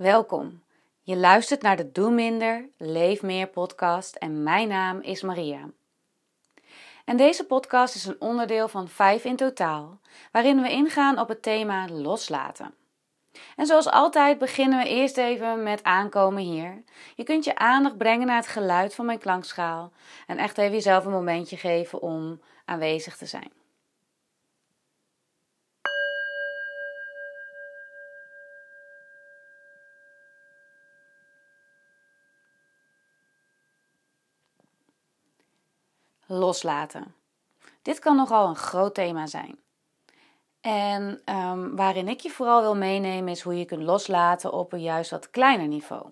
Welkom. Je luistert naar de Doe Minder, Leef Meer podcast en mijn naam is Maria. En deze podcast is een onderdeel van vijf in totaal, waarin we ingaan op het thema loslaten. En zoals altijd beginnen we eerst even met aankomen hier. Je kunt je aandacht brengen naar het geluid van mijn klankschaal en echt even jezelf een momentje geven om aanwezig te zijn. Loslaten. Dit kan nogal een groot thema zijn. En um, waarin ik je vooral wil meenemen is hoe je kunt loslaten op een juist wat kleiner niveau.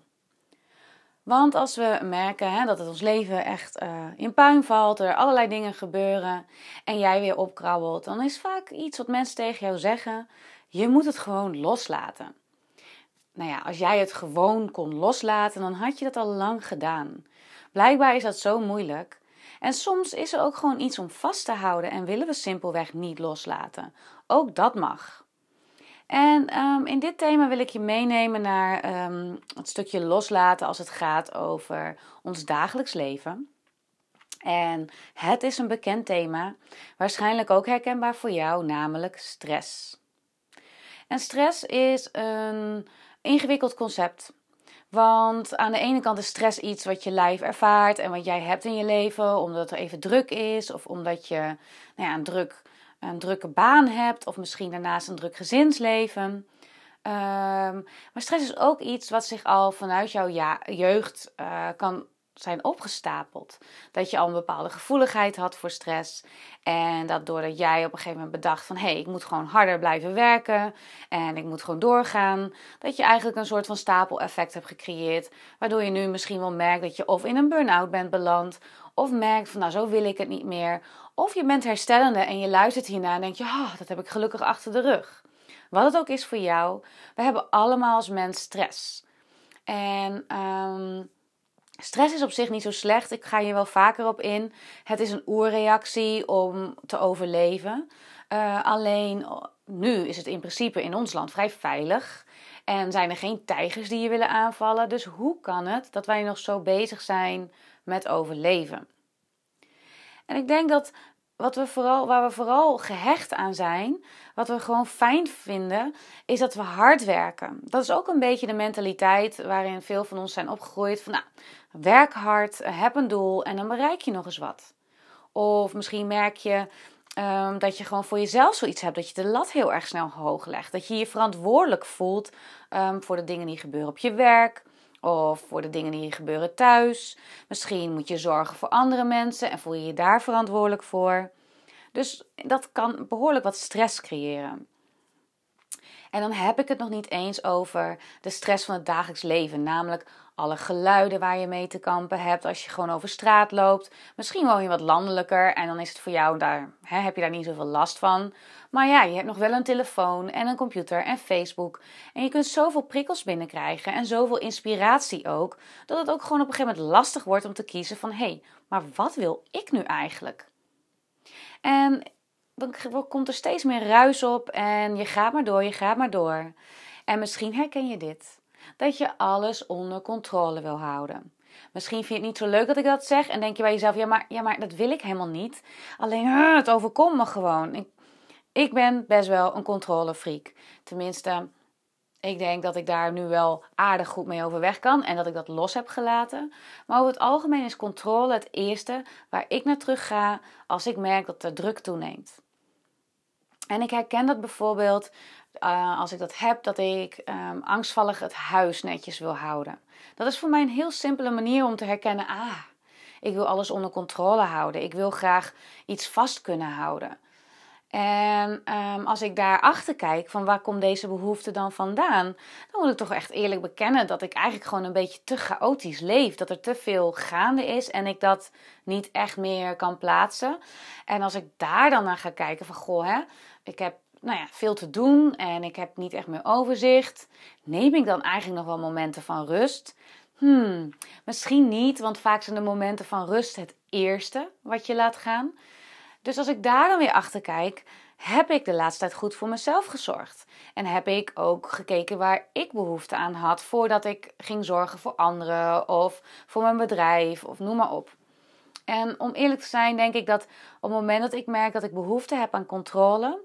Want als we merken hè, dat het ons leven echt uh, in puin valt, er allerlei dingen gebeuren en jij weer opkrabbelt, dan is vaak iets wat mensen tegen jou zeggen: je moet het gewoon loslaten. Nou ja, als jij het gewoon kon loslaten, dan had je dat al lang gedaan. Blijkbaar is dat zo moeilijk. En soms is er ook gewoon iets om vast te houden en willen we simpelweg niet loslaten. Ook dat mag. En um, in dit thema wil ik je meenemen naar um, het stukje loslaten als het gaat over ons dagelijks leven. En het is een bekend thema, waarschijnlijk ook herkenbaar voor jou, namelijk stress. En stress is een ingewikkeld concept. Want aan de ene kant is stress iets wat je lijf ervaart en wat jij hebt in je leven, omdat er even druk is of omdat je nou ja, een, druk, een drukke baan hebt of misschien daarnaast een druk gezinsleven. Um, maar stress is ook iets wat zich al vanuit jouw jeugd uh, kan zijn opgestapeld. Dat je al een bepaalde gevoeligheid had voor stress. En dat doordat jij op een gegeven moment bedacht van... hé, hey, ik moet gewoon harder blijven werken en ik moet gewoon doorgaan... dat je eigenlijk een soort van stapeleffect hebt gecreëerd... waardoor je nu misschien wel merkt dat je of in een burn-out bent beland... of merkt van nou, zo wil ik het niet meer... of je bent herstellende en je luistert hierna en denk je... Oh, dat heb ik gelukkig achter de rug. Wat het ook is voor jou, we hebben allemaal als mens stress. En... Um, Stress is op zich niet zo slecht. Ik ga hier wel vaker op in. Het is een oerreactie om te overleven. Uh, alleen nu is het in principe in ons land vrij veilig. En zijn er geen tijgers die je willen aanvallen. Dus hoe kan het dat wij nog zo bezig zijn met overleven? En ik denk dat wat we vooral, waar we vooral gehecht aan zijn, wat we gewoon fijn vinden, is dat we hard werken. Dat is ook een beetje de mentaliteit waarin veel van ons zijn opgegroeid. Van nou, werk hard, heb een doel en dan bereik je nog eens wat. Of misschien merk je um, dat je gewoon voor jezelf zoiets hebt, dat je de lat heel erg snel hoog legt. Dat je je verantwoordelijk voelt um, voor de dingen die gebeuren op je werk of voor de dingen die gebeuren thuis. Misschien moet je zorgen voor andere mensen en voel je je daar verantwoordelijk voor. Dus dat kan behoorlijk wat stress creëren. En dan heb ik het nog niet eens over de stress van het dagelijks leven, namelijk alle geluiden waar je mee te kampen hebt als je gewoon over straat loopt. Misschien woon je wat landelijker en dan is het voor jou daar, hè, heb je daar niet zoveel last van. Maar ja, je hebt nog wel een telefoon en een computer en Facebook. En je kunt zoveel prikkels binnenkrijgen en zoveel inspiratie ook, dat het ook gewoon op een gegeven moment lastig wordt om te kiezen van hé, hey, maar wat wil ik nu eigenlijk? En dan komt er steeds meer ruis op en je gaat maar door, je gaat maar door. En misschien herken je dit dat je alles onder controle wil houden. Misschien vind je het niet zo leuk dat ik dat zeg en denk je bij jezelf: ja, maar, ja, maar dat wil ik helemaal niet. Alleen het overkomt me gewoon. Ik, ik ben best wel een controlefreak. Tenminste, ik denk dat ik daar nu wel aardig goed mee overweg kan en dat ik dat los heb gelaten. Maar over het algemeen is controle het eerste waar ik naar terug ga als ik merk dat de druk toeneemt. En ik herken dat bijvoorbeeld uh, als ik dat heb, dat ik um, angstvallig het huis netjes wil houden. Dat is voor mij een heel simpele manier om te herkennen: ah, ik wil alles onder controle houden. Ik wil graag iets vast kunnen houden. En um, als ik daarachter kijk van waar komt deze behoefte dan vandaan, dan moet ik toch echt eerlijk bekennen dat ik eigenlijk gewoon een beetje te chaotisch leef. Dat er te veel gaande is en ik dat niet echt meer kan plaatsen. En als ik daar dan naar ga kijken van goh, hè, ik heb nou ja, veel te doen en ik heb niet echt meer overzicht. Neem ik dan eigenlijk nog wel momenten van rust? Hmm, misschien niet, want vaak zijn de momenten van rust het eerste wat je laat gaan. Dus als ik daar dan weer achter kijk, heb ik de laatste tijd goed voor mezelf gezorgd? En heb ik ook gekeken waar ik behoefte aan had voordat ik ging zorgen voor anderen of voor mijn bedrijf of noem maar op. En om eerlijk te zijn, denk ik dat op het moment dat ik merk dat ik behoefte heb aan controle,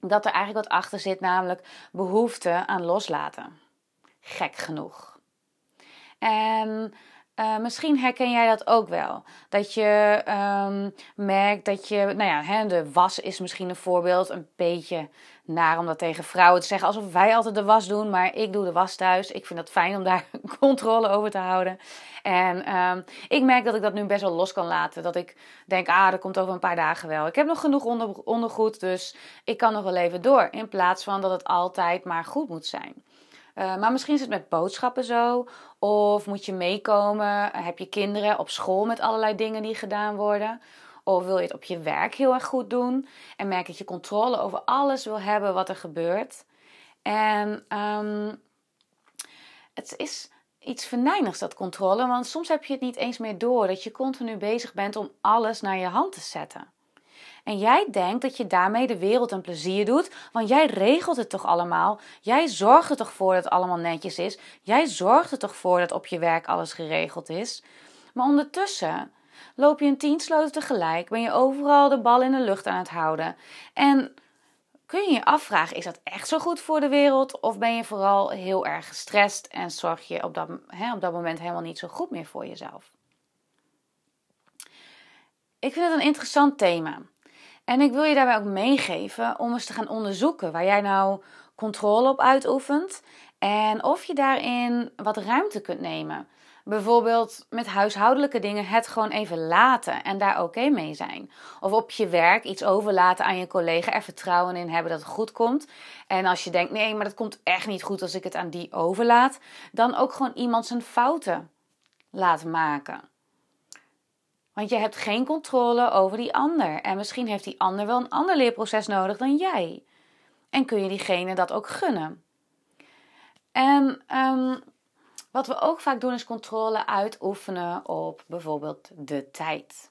dat er eigenlijk wat achter zit, namelijk behoefte aan loslaten. Gek genoeg. En uh, misschien herken jij dat ook wel. Dat je um, merkt dat je, nou ja, hè, de was is misschien een voorbeeld. Een beetje naar om dat tegen vrouwen te zeggen. Alsof wij altijd de was doen, maar ik doe de was thuis. Ik vind dat fijn om daar controle over te houden. En um, ik merk dat ik dat nu best wel los kan laten. Dat ik denk, ah, dat komt over een paar dagen wel. Ik heb nog genoeg onder, ondergoed, dus ik kan nog wel even door. In plaats van dat het altijd maar goed moet zijn. Uh, maar misschien is het met boodschappen zo. Of moet je meekomen? Heb je kinderen op school met allerlei dingen die gedaan worden? Of wil je het op je werk heel erg goed doen? En merk dat je controle over alles wil hebben wat er gebeurt. En um, het is iets venijnigs, dat controle. Want soms heb je het niet eens meer door dat je continu bezig bent om alles naar je hand te zetten. En jij denkt dat je daarmee de wereld een plezier doet, want jij regelt het toch allemaal? Jij zorgt er toch voor dat het allemaal netjes is? Jij zorgt er toch voor dat op je werk alles geregeld is? Maar ondertussen loop je een tien sloten tegelijk, ben je overal de bal in de lucht aan het houden. En kun je je afvragen, is dat echt zo goed voor de wereld? Of ben je vooral heel erg gestrest en zorg je op dat, hè, op dat moment helemaal niet zo goed meer voor jezelf? Ik vind het een interessant thema. En ik wil je daarbij ook meegeven om eens te gaan onderzoeken waar jij nou controle op uitoefent en of je daarin wat ruimte kunt nemen. Bijvoorbeeld met huishoudelijke dingen het gewoon even laten en daar oké mee zijn. Of op je werk iets overlaten aan je collega, er vertrouwen in hebben dat het goed komt. En als je denkt, nee, maar dat komt echt niet goed als ik het aan die overlaat, dan ook gewoon iemand zijn fouten laten maken. Want je hebt geen controle over die ander. En misschien heeft die ander wel een ander leerproces nodig dan jij. En kun je diegene dat ook gunnen. En um, wat we ook vaak doen is controle uitoefenen op bijvoorbeeld de tijd.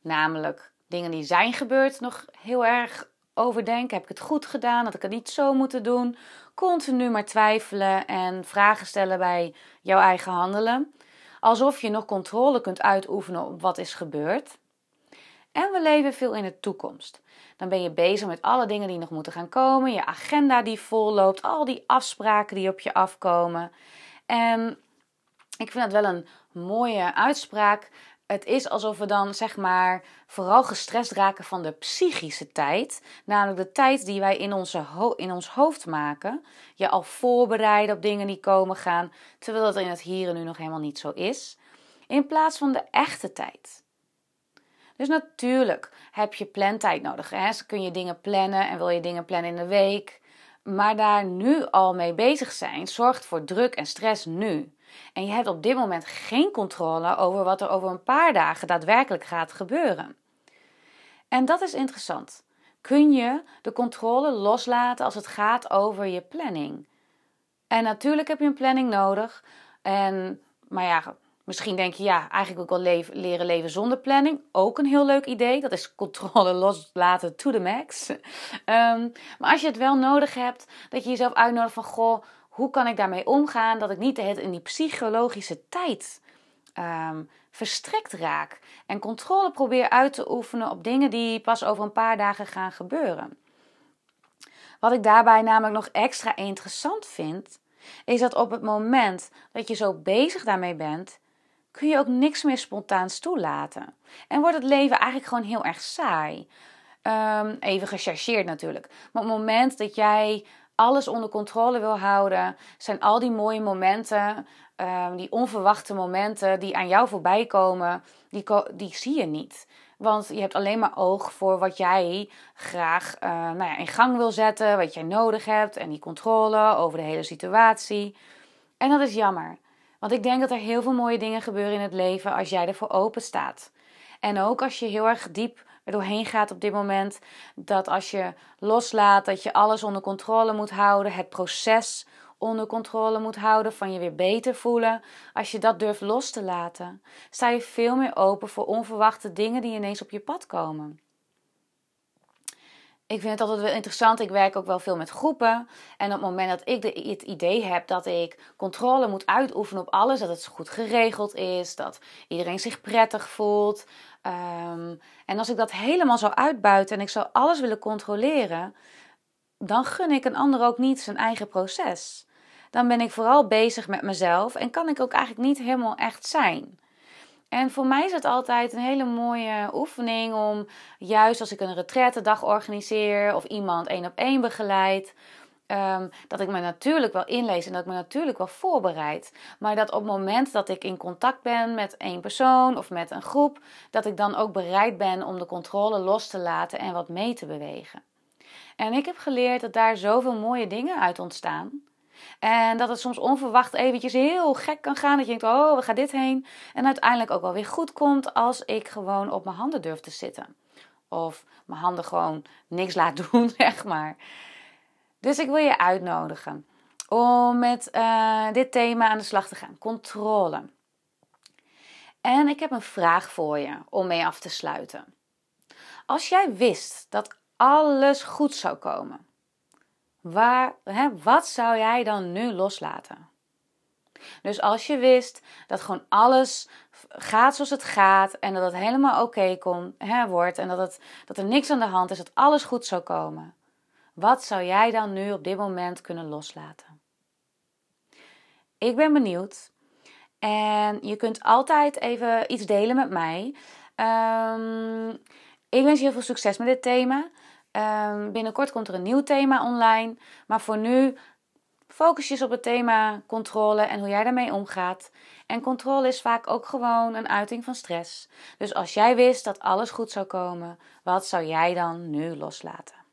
Namelijk dingen die zijn gebeurd nog heel erg overdenken. Heb ik het goed gedaan? Had ik het niet zo moeten doen? Continu maar twijfelen en vragen stellen bij jouw eigen handelen alsof je nog controle kunt uitoefenen op wat is gebeurd. En we leven veel in de toekomst. Dan ben je bezig met alle dingen die nog moeten gaan komen, je agenda die volloopt, al die afspraken die op je afkomen. En ik vind dat wel een mooie uitspraak het is alsof we dan zeg maar vooral gestrest raken van de psychische tijd. Namelijk de tijd die wij in, onze in ons hoofd maken. Je al voorbereiden op dingen die komen gaan. Terwijl dat in het hier en nu nog helemaal niet zo is. In plaats van de echte tijd. Dus natuurlijk heb je plantijd nodig. Hè? Kun je dingen plannen en wil je dingen plannen in de week. Maar daar nu al mee bezig zijn zorgt voor druk en stress nu. En je hebt op dit moment geen controle over wat er over een paar dagen daadwerkelijk gaat gebeuren. En dat is interessant. Kun je de controle loslaten als het gaat over je planning? En natuurlijk heb je een planning nodig. En, maar ja, misschien denk je, ja, eigenlijk ook wel leren leven zonder planning. Ook een heel leuk idee. Dat is controle loslaten to the max. Ehm, maar als je het wel nodig hebt, dat je jezelf uitnodigt van, goh, hoe kan ik daarmee omgaan dat ik niet in die psychologische tijd um, verstrikt raak en controle probeer uit te oefenen op dingen die pas over een paar dagen gaan gebeuren. Wat ik daarbij namelijk nog extra interessant vind, is dat op het moment dat je zo bezig daarmee bent, kun je ook niks meer spontaans toelaten. En wordt het leven eigenlijk gewoon heel erg saai. Um, even gechargeerd natuurlijk. Maar op het moment dat jij alles onder controle wil houden, zijn al die mooie momenten, ehm, die onverwachte momenten die aan jou voorbij komen, die, die zie je niet. Want je hebt alleen maar oog voor wat jij graag uh, nou ja, in gang wil zetten, wat jij nodig hebt en die controle over de hele situatie. En dat is jammer. Want ik denk dat er heel veel mooie dingen gebeuren in het leven als jij ervoor open staat. En ook als je heel erg diep er doorheen gaat op dit moment. Dat als je loslaat, dat je alles onder controle moet houden. Het proces onder controle moet houden, van je weer beter voelen. Als je dat durft los te laten, sta je veel meer open voor onverwachte dingen die ineens op je pad komen. Ik vind het altijd wel interessant. Ik werk ook wel veel met groepen. En op het moment dat ik het idee heb dat ik controle moet uitoefenen op alles, dat het goed geregeld is, dat iedereen zich prettig voelt. Ehm, en als ik dat helemaal zou uitbuiten en ik zou alles willen controleren, dan gun ik een ander ook niet zijn eigen proces. Dan ben ik vooral bezig met mezelf en kan ik ook eigenlijk niet helemaal echt zijn. En voor mij is het altijd een hele mooie oefening om, juist als ik een retraite organiseer of iemand één op één begeleid, um, dat ik me natuurlijk wel inlees en dat ik me natuurlijk wel voorbereid. Maar dat op het moment dat ik in contact ben met één persoon of met een groep, dat ik dan ook bereid ben om de controle los te laten en wat mee te bewegen. En ik heb geleerd dat daar zoveel mooie dingen uit ontstaan. En dat het soms onverwacht eventjes heel gek kan gaan. Dat je denkt, oh, we gaan dit heen? En uiteindelijk ook wel weer goed komt als ik gewoon op mijn handen durf te zitten. Of mijn handen gewoon niks laat doen, zeg maar. Dus ik wil je uitnodigen om met uh, dit thema aan de slag te gaan. Controle. En ik heb een vraag voor je om mee af te sluiten. Als jij wist dat alles goed zou komen, Waar, hè, wat zou jij dan nu loslaten? Dus als je wist dat gewoon alles gaat zoals het gaat en dat het helemaal oké okay wordt en dat, het, dat er niks aan de hand is, dat alles goed zou komen. Wat zou jij dan nu op dit moment kunnen loslaten? Ik ben benieuwd. En je kunt altijd even iets delen met mij. Um, ik wens je heel veel succes met dit thema. Um, binnenkort komt er een nieuw thema online. Maar voor nu focus je op het thema controle en hoe jij daarmee omgaat. En controle is vaak ook gewoon een uiting van stress. Dus als jij wist dat alles goed zou komen, wat zou jij dan nu loslaten?